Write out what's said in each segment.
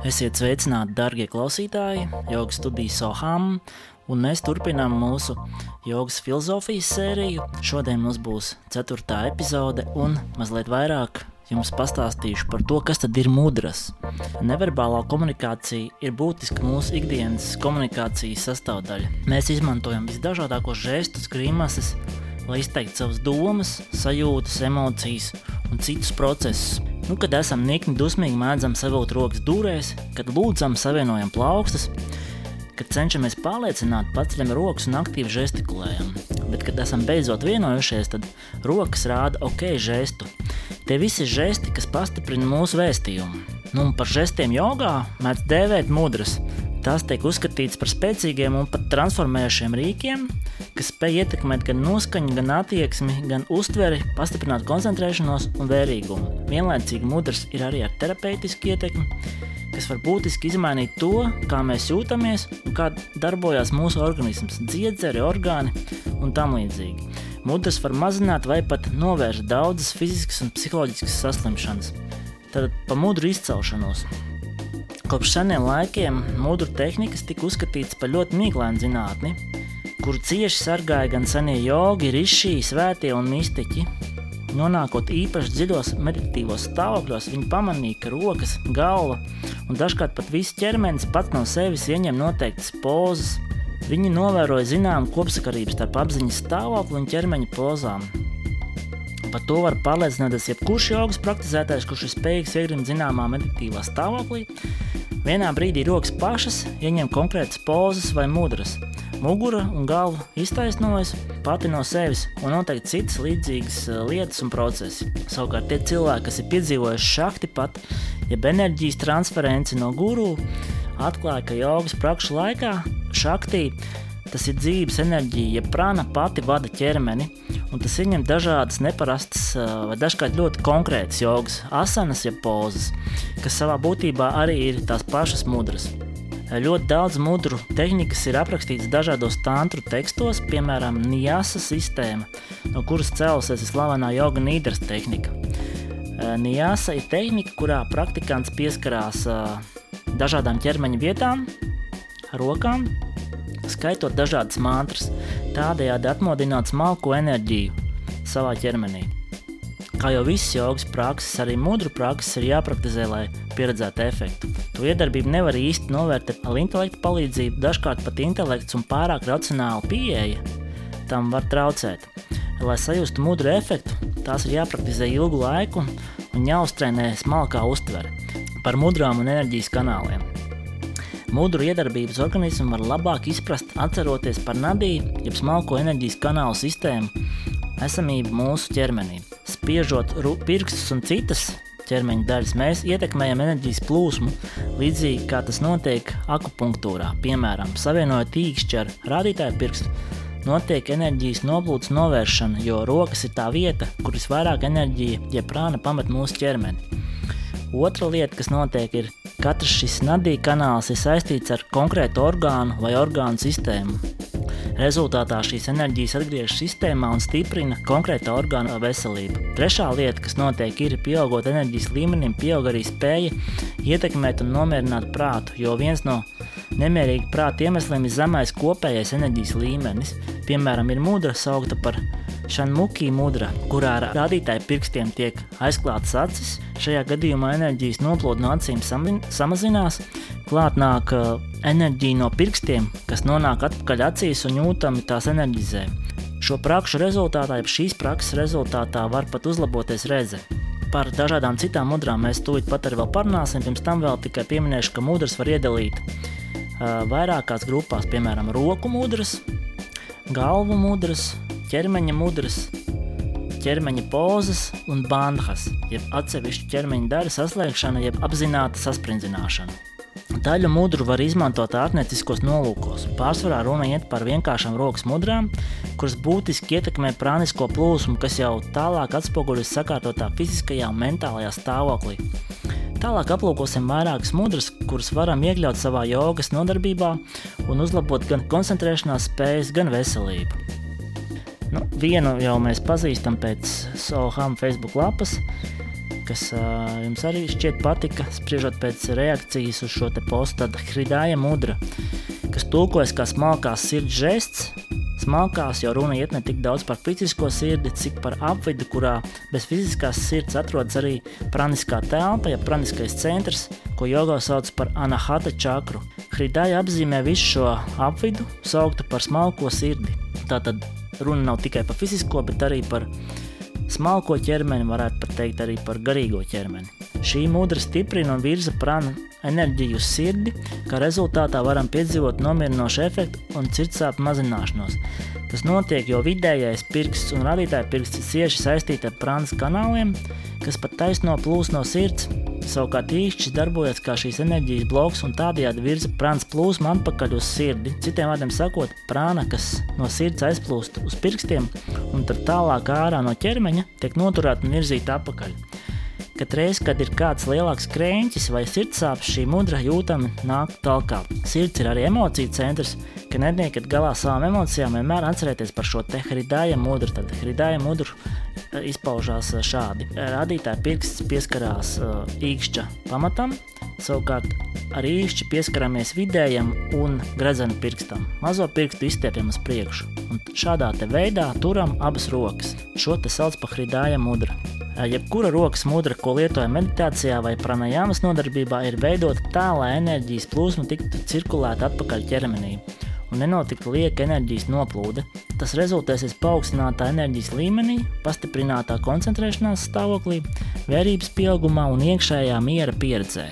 Esiet sveicināti, darbie klausītāji, Jogas studijas Soham, un mēs turpinām mūsu jogas filozofijas sēriju. Šodien mums būs ceturtā epizode, un mazliet vairāk jums pastāstīšu par to, kas tad ir mudras. Neverbālā komunikācija ir būtiska mūsu ikdienas komunikācijas sastāvdaļa. Mēs izmantojam visdažādākos žestus, grimases, lai izteiktu savas domas, sajūtas, emocijas un citus procesus. Nu, kad esam nikni dusmīgi, mēdzam savilkt rokas dūrēs, kad lūdzam, savienojam plaukstas, kad cenšamies pārliecināt, paceļam rokas un aktīvi žestikulējam. Bet, kad esam beidzot vienojušies, tad rokas rāda ok žestu. Tie visi žesti, kas pastiprina mūsu vēstījumu. Nu, par žestiem jogā mēdz dēvēt mudras. Tās tiek uzskatītas par spēcīgiem un pat transformējušiem rīkiem, kas spēj ietekmēt gan noskaņu, gan attieksmi, gan uztveri, pastiprināt koncentrēšanos un vērīgumu. Vienlaicīgi mudrs ir arī ar terapeitisku ietekmi, kas var būtiski izmainīt to, kā mēs jūtamies un kā darbojas mūsu organisms, dziedzeri, orgāni un tam līdzīgi. Mudrs var mazināt vai pat novērst daudzas fiziskas un psiholoģiskas saslimšanas. Tad pa mudru izcelšanos. Kopš seniem laikiem mudru tehnikas tika uzskatītas par ļoti mīklainu zinātni, kuru cieši sargāja gan senie jogi, rišī, svētie un mistiķi. Nonākot īpaši dziļos meditatīvos stāvokļos, viņi pamanīja, ka rokas, galva un dažkārt pat viss ķermenis pats no sevis ieņem noteiktas pozas. Viņi novēroja zināmu kopsakarību starp apziņas stāvokli un ķermeņa pozām. Par to var pārliecināties jebkurš jogas praktizētājs, kurš ir spējīgs iegrimt zināmā meditatīvā stāvoklī. Vienā brīdī rokas pašas ieņem konkrētas pozas vai mudras. Mugura un galva iztaisnojas pati no sevis, un noteikti citas līdzīgas eh, lietas un procesi. Savukārt tie cilvēki, kas ir piedzīvojuši šakti pat, jeb enerģijas transferenci no guru, atklāja, ka jogas prakšu laikā šaktī tas ir dzīves enerģija, ja prana pati vada ķermeni, un tas ieņem dažādas neparastas vai dažkārt ļoti konkrētas jogas, asanas, ja pozas, kas savā būtībā arī ir tās pašas mudras. Ļoti daudz mudru tehnikas ir aprakstītas dažādos tantru tekstos, piemēram, Nijasa sistēma, no kuras cēlusies slavenā joga nīdras tehnika. Nijasa ir tehnika, kurā praktikants pieskarās dažādām ķermeņa vietām, rokām, skaitot dažādas mantras, tādējādi atmodināt smalko enerģiju savā ķermenī. Kā jau visas jogas prakses, arī mudru prakses ir jāpraktizē, lai pieredzētu efektu. To iedarbību nevar īsti novērtēt ar intelektu palīdzību, dažkārt pat intelekts un pārāk racionāla pieeja tam var traucēt. Lai sajustu mudru efektu, tās ir jāpraktizē ilgu laiku un jāuztrenē smalkā uztvere par mudrām un enerģijas kanāliem. Mudru iedarbības organismu var labāk izprast, atceroties par nadiju, jeb smalko enerģijas kanālu sistēmu esamību mūsu ķermenī. Spiežot pirkstus un citas ķermeņa daļas, mēs ietekmējam enerģijas plūsmu, līdzīgi kā tas notiek akupunktūrā. Piemēram, savienojot īkšķi ar rādītāju pirkstu, notiek enerģijas noplūdes novēršana, jo rokas ir tā vieta, kur visvairāk enerģija, ja prāna pamet mūsu ķermeni. Otra lieta, kas notiek, ir katrs šis nadīja kanāls ir saistīts ar konkrētu orgānu vai orgānu sistēmu. Rezultātā šīs enerģijas atgriežas sistēmā un stiprina konkrēta orgāna veselību. Trešā lieta, kas notiek, ir pieaugot enerģijas līmenim, pieaug arī spēja ietekmēt un nomierināt prātu, jo viens no nemierīga prāta iemesliem ir zemais kopējais enerģijas līmenis. Piemēram, ir mudra saukta par šanmukī mudra, kurā ar rādītāju pirkstiem tiek aizklātas acis, Šajā gadījumā enerģijas noplūde no acīm samazinās, klāt nāk uh, enerģija no pirkstiem, kas nonāk atpakaļ acīs un jūtami tās enerģizē. Šo prakšu rezultātā, jeb šīs prakses rezultātā, var pat uzlaboties reze. Par dažādām citām mudrām mēs tūlīt pat arī vēl parunāsim, pirms tam vēl tikai pieminēšu, ka mudras var iedalīt uh, vairākās grupās, piemēram, roku mudras, galvu mudras, ķermeņa mudras, ķermeņa pozas un bandhas, jeb atsevišķu ķermeņa daļu saslēgšana, jeb apzināta sasprindzināšana. Daļu mudru var izmantot ārnieciskos nolūkos. Pārsvarā runa iet par vienkāršām rokas mudrām, kuras būtiski ietekmē prānisko plūsmu, kas jau tālāk atspoguļojas sakārtotā fiziskajā un mentālajā stāvoklī. Tālāk aplūkosim vairākas mudras, kuras varam iekļaut savā jogas nodarbībā un uzlabot gan koncentrēšanās spējas, gan veselību. Nu, vienu jau mēs pazīstam pēc Soham Facebook lapas, kas uh, jums arī šķiet patika, spriežot pēc reakcijas uz šo te postu, tad Hridāja mudra, kas tulkojas kā smalkās sirds žests, Smalkās jau runa iet ne tik daudz par fizisko sirdi, cik par apvidu, kurā bez fiziskās sirds atrodas arī praniskā telpa, ja praniskais centrs, ko jogo sauc par anahata čakru. Hridāja apzīmē visu šo apvidu, sauktu par smalko sirdi. Tātad runa nav tikai par fizisko, bet arī par smalko ķermeni, varētu pat teikt arī par garīgo ķermeni. Šī mudra stiprina un virza prana enerģiju uz sirdi, kā rezultātā varam piedzīvot nomierinošu efektu un sirdsāpju mazināšanos. Tas notiek, jo vidējais pirksts un radītāja pirksts ir cieši saistīti ar prānas kanāliem, kas pat taisno plūs no sirds. Savukārt īkšķis darbojas kā šīs enerģijas bloks un tādējādi virza prānas plūsmu atpakaļ uz sirdi. Citiem vārdiem sakot, prāna, kas no sirds aizplūst uz pirkstiem un tad tālāk ārā no ķermeņa, tiek noturēta un virzīta atpakaļ. Katreiz, kad ir kāds lielāks krēķis vai sirdsāpes, šī mudra jūtama nāk talkā. Sirds ir arī emociju centrs, ka netiekat galā savām emocijām, vienmēr atcerieties par šo te hridāja mudru. Tad hridāja mudru izpaužās e, šādi. Radītāja pirksts pieskarās īkšķa pamatam, savukārt ar īkšķi pieskaramies vidējam un gredzenu pirkstam. Mazo pirkstu izstiepjam uz priekšu, un šādā veidā turam abas rokas. Šo te sauc par hridāja mudru. Jebkura rokas mudra, ko lietojam meditācijā vai pranajāmas nodarbībā, ir veidota tā, lai enerģijas plūsma tiktu cirkulēta atpakaļ ķermenī un nenotiktu lieka enerģijas noplūde. Tas rezultēsies paaugstinātā enerģijas līmenī, pastiprinātā koncentrēšanās stāvoklī, vērības pieaugumā un iekšējā miera pieredzē.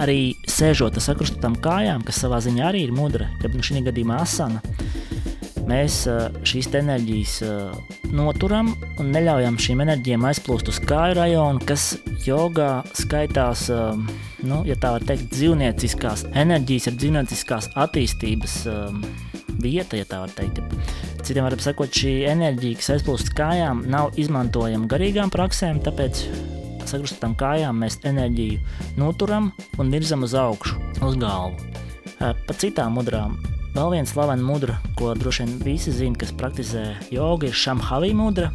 Arī sēžot ar sakrustotām kājām, kas savā ziņā arī ir mudra, jeb nu šī gadījumā asana, mēs šīs enerģijas noturam un neļaujam šīm enerģijām aizplūst uz kāju rajonu, kas jogā skaitās, nu, ja tā var teikt, dzīvnieciskās enerģijas, ir dzīvnieciskās attīstības vieta, ja tā var teikt. Citiem vārdiem sakot, šī enerģija, kas aizplūst kājām, nav izmantojama garīgām praksēm, tāpēc sakrustotām kājām mēs enerģiju noturam un virzam uz augšu, uz galvu. Pa citām mudrām Vēl viena slavena mudra, ko droši vien visi zina, kas praktizē jogu, ir šamhavī mudra,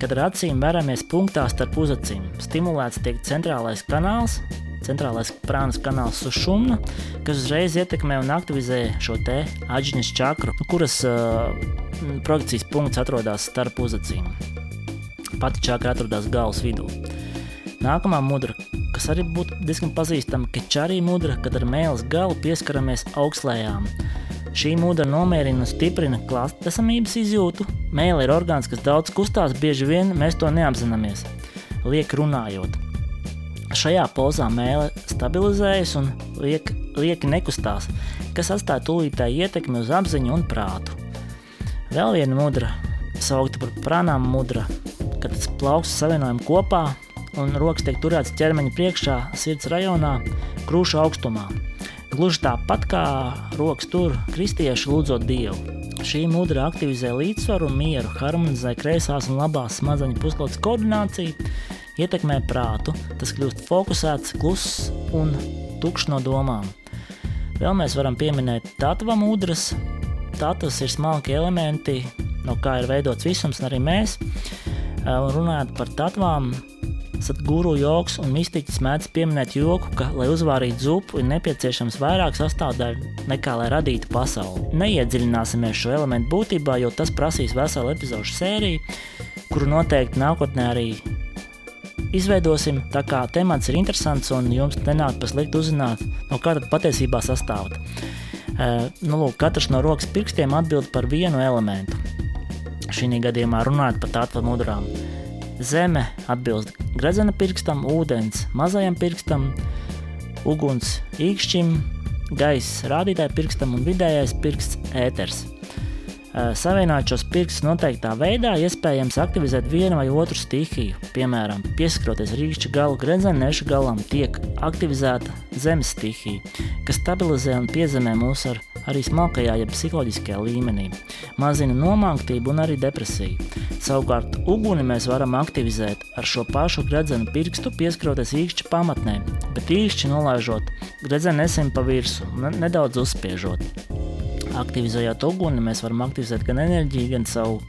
kad ar acīm veramies punktā starp uzacīm. Stimulēts tiek centrālais kanāls, centrālais prānas kanāls sušumna, kas uzreiz ietekmē un aktivizē šo te aģiņas čakru, kuras uh, projekcijas punkts atrodas starp uzacīm. Pati čakra atrodas galvas vidū. Nākamā mudra, kas arī būtu diezgan pazīstama, ir čārī mudra, kad ar mēles galu pieskaramies augslējām. Šī mūda nomierina un stiprina klātesamības izjūtu. Mēlē ir orgāns, kas daudz kustās, bieži vien mēs to neapzināmies, liek runājot. Šajā pozā mēlē stabilizējas un liek, lieki nekustās, kas atstāja tūlītēju ietekmi uz apziņu un prātu. Vēl viena mudra, saukta par prānām mudra, kad tas plaukstas savienojam kopā un rokas tiek turētas ķermeņa priekšā, sirds rajonā, krūšu augstumā. Gluži tāpat kā rokas tur kristieši lūdzot Dievu. Šī mudra aktivizē līdzsvaru un mieru, harmonizē kreisās un labās smadzeņu puslodes koordināciju, ietekmē prātu, tas kļūst fokusēts, kluss un tukšs no domām. Vēl mēs varam pieminēt tatva mudras. Tatvas ir smalki elementi, no kā ir veidots visums, un arī mēs. Un runājot par tatvām, Sadguru joks un mistiķis mēdz pieminēt joku, ka, lai uzvārītu zupu, ir nepieciešams vairāk sastāvdaļu nekā lai radītu pasauli. Neiedziļināsimies šo elementu būtībā, jo tas prasīs veselu epizodu sēriju, kuru noteikti nākotnē arī izveidosim. Tā kā temats ir interesants un jums nenāk pa sliktu uzzināt, no kā tad patiesībā sastāv. Uh, nu, lūk, katrs no rokas pirkstiem atbild par vienu elementu. Šī gadījumā runājot par tādu mudrām. Zeme atbilst gredzena pirkstam, ūdens mazajam pirkstam, uguns īkšķim, gaiss rādītāja pirkstam un vidējais pirksts ēters. Savienot šos pirkstus noteiktā veidā, iespējams aktivizēt vienu vai otru stihiju. Piemēram, pieskaroties rīkšķa galu gredzeneša galam, tiek aktivizēta zemes stihija, kas stabilizē un piezemē mūs ar arī smalkajā, jeb psiholoģiskajā līmenī, mazina nomāktību un arī depresiju. Savukārt, uguni mēs varam aktivizēt ar šo pašu gredzenu pirkstu, pieskaroties īkšķa pamatnē, bet īkšķi nolaižot gredzenu nesim pa virsmu, nedaudz uzspiežot. Aktivizējot uguni, mēs varam aktivizēt gan enerģiju, gan savu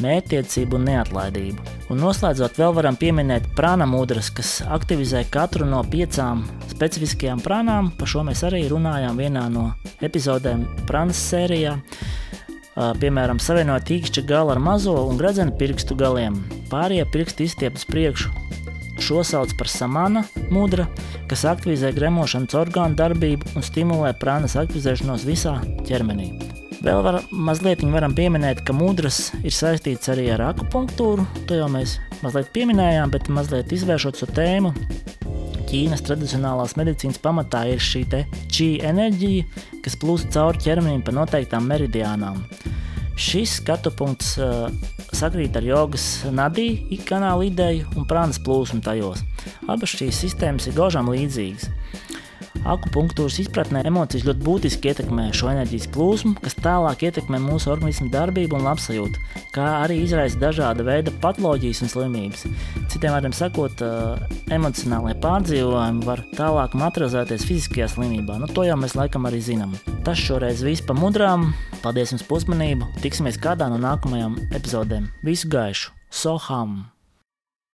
mērķtiecību un neatlaidību. Un noslēdzot, vēl varam pieminēt prānamudras, kas aktivizē katru no piecām specifiskajām prānām. Par šo mēs arī runājām vienā no epizodēm prānas sērijā. Piemēram, savienot tīkšķa galu ar mazo un gredzenu pirkstu galiem. Pārējie pirksti izstiep uz priekšu. Šo sauc par samana mudra, kas aktivizē gremošanas orgānu darbību un stimulē prānas aktivizēšanos visā ķermenī. Vēl var, mazliet varam pieminēt, ka mudras ir saistīts arī ar akupunktūru. To jau mēs mazliet pieminējām, bet mazliet izvēršot šo tēmu. Ķīnas tradicionālās medicīnas pamatā ir šī čī enerģija, kas plūst cauri ķermenim pa noteiktām meridiānām. Šis skatu punkts uh, sakrīt ar jogas nadī kanāla ideju un prānas plūsmu tajos. Abas šīs sistēmas ir gaužām līdzīgas. Akupunktūras izpratnē emocijas ļoti būtiski ietekmē šo enerģijas plūsmu, kas tālāk ietekmē mūsu organismu darbību un labsajūtu, kā arī izraisa dažāda veida patoloģijas un slimības. Citiem vārdiem sakot, emocionālajie pārdzīvojumi var tālāk materializēties fiziskajā slimībā. Nu, to jau mēs laikam arī zinām. Tas šoreiz viss pa mudrām. Paldies jums par uzmanību. Tiksimies kādā no nākamajām epizodēm. Visu gaišu! Soham!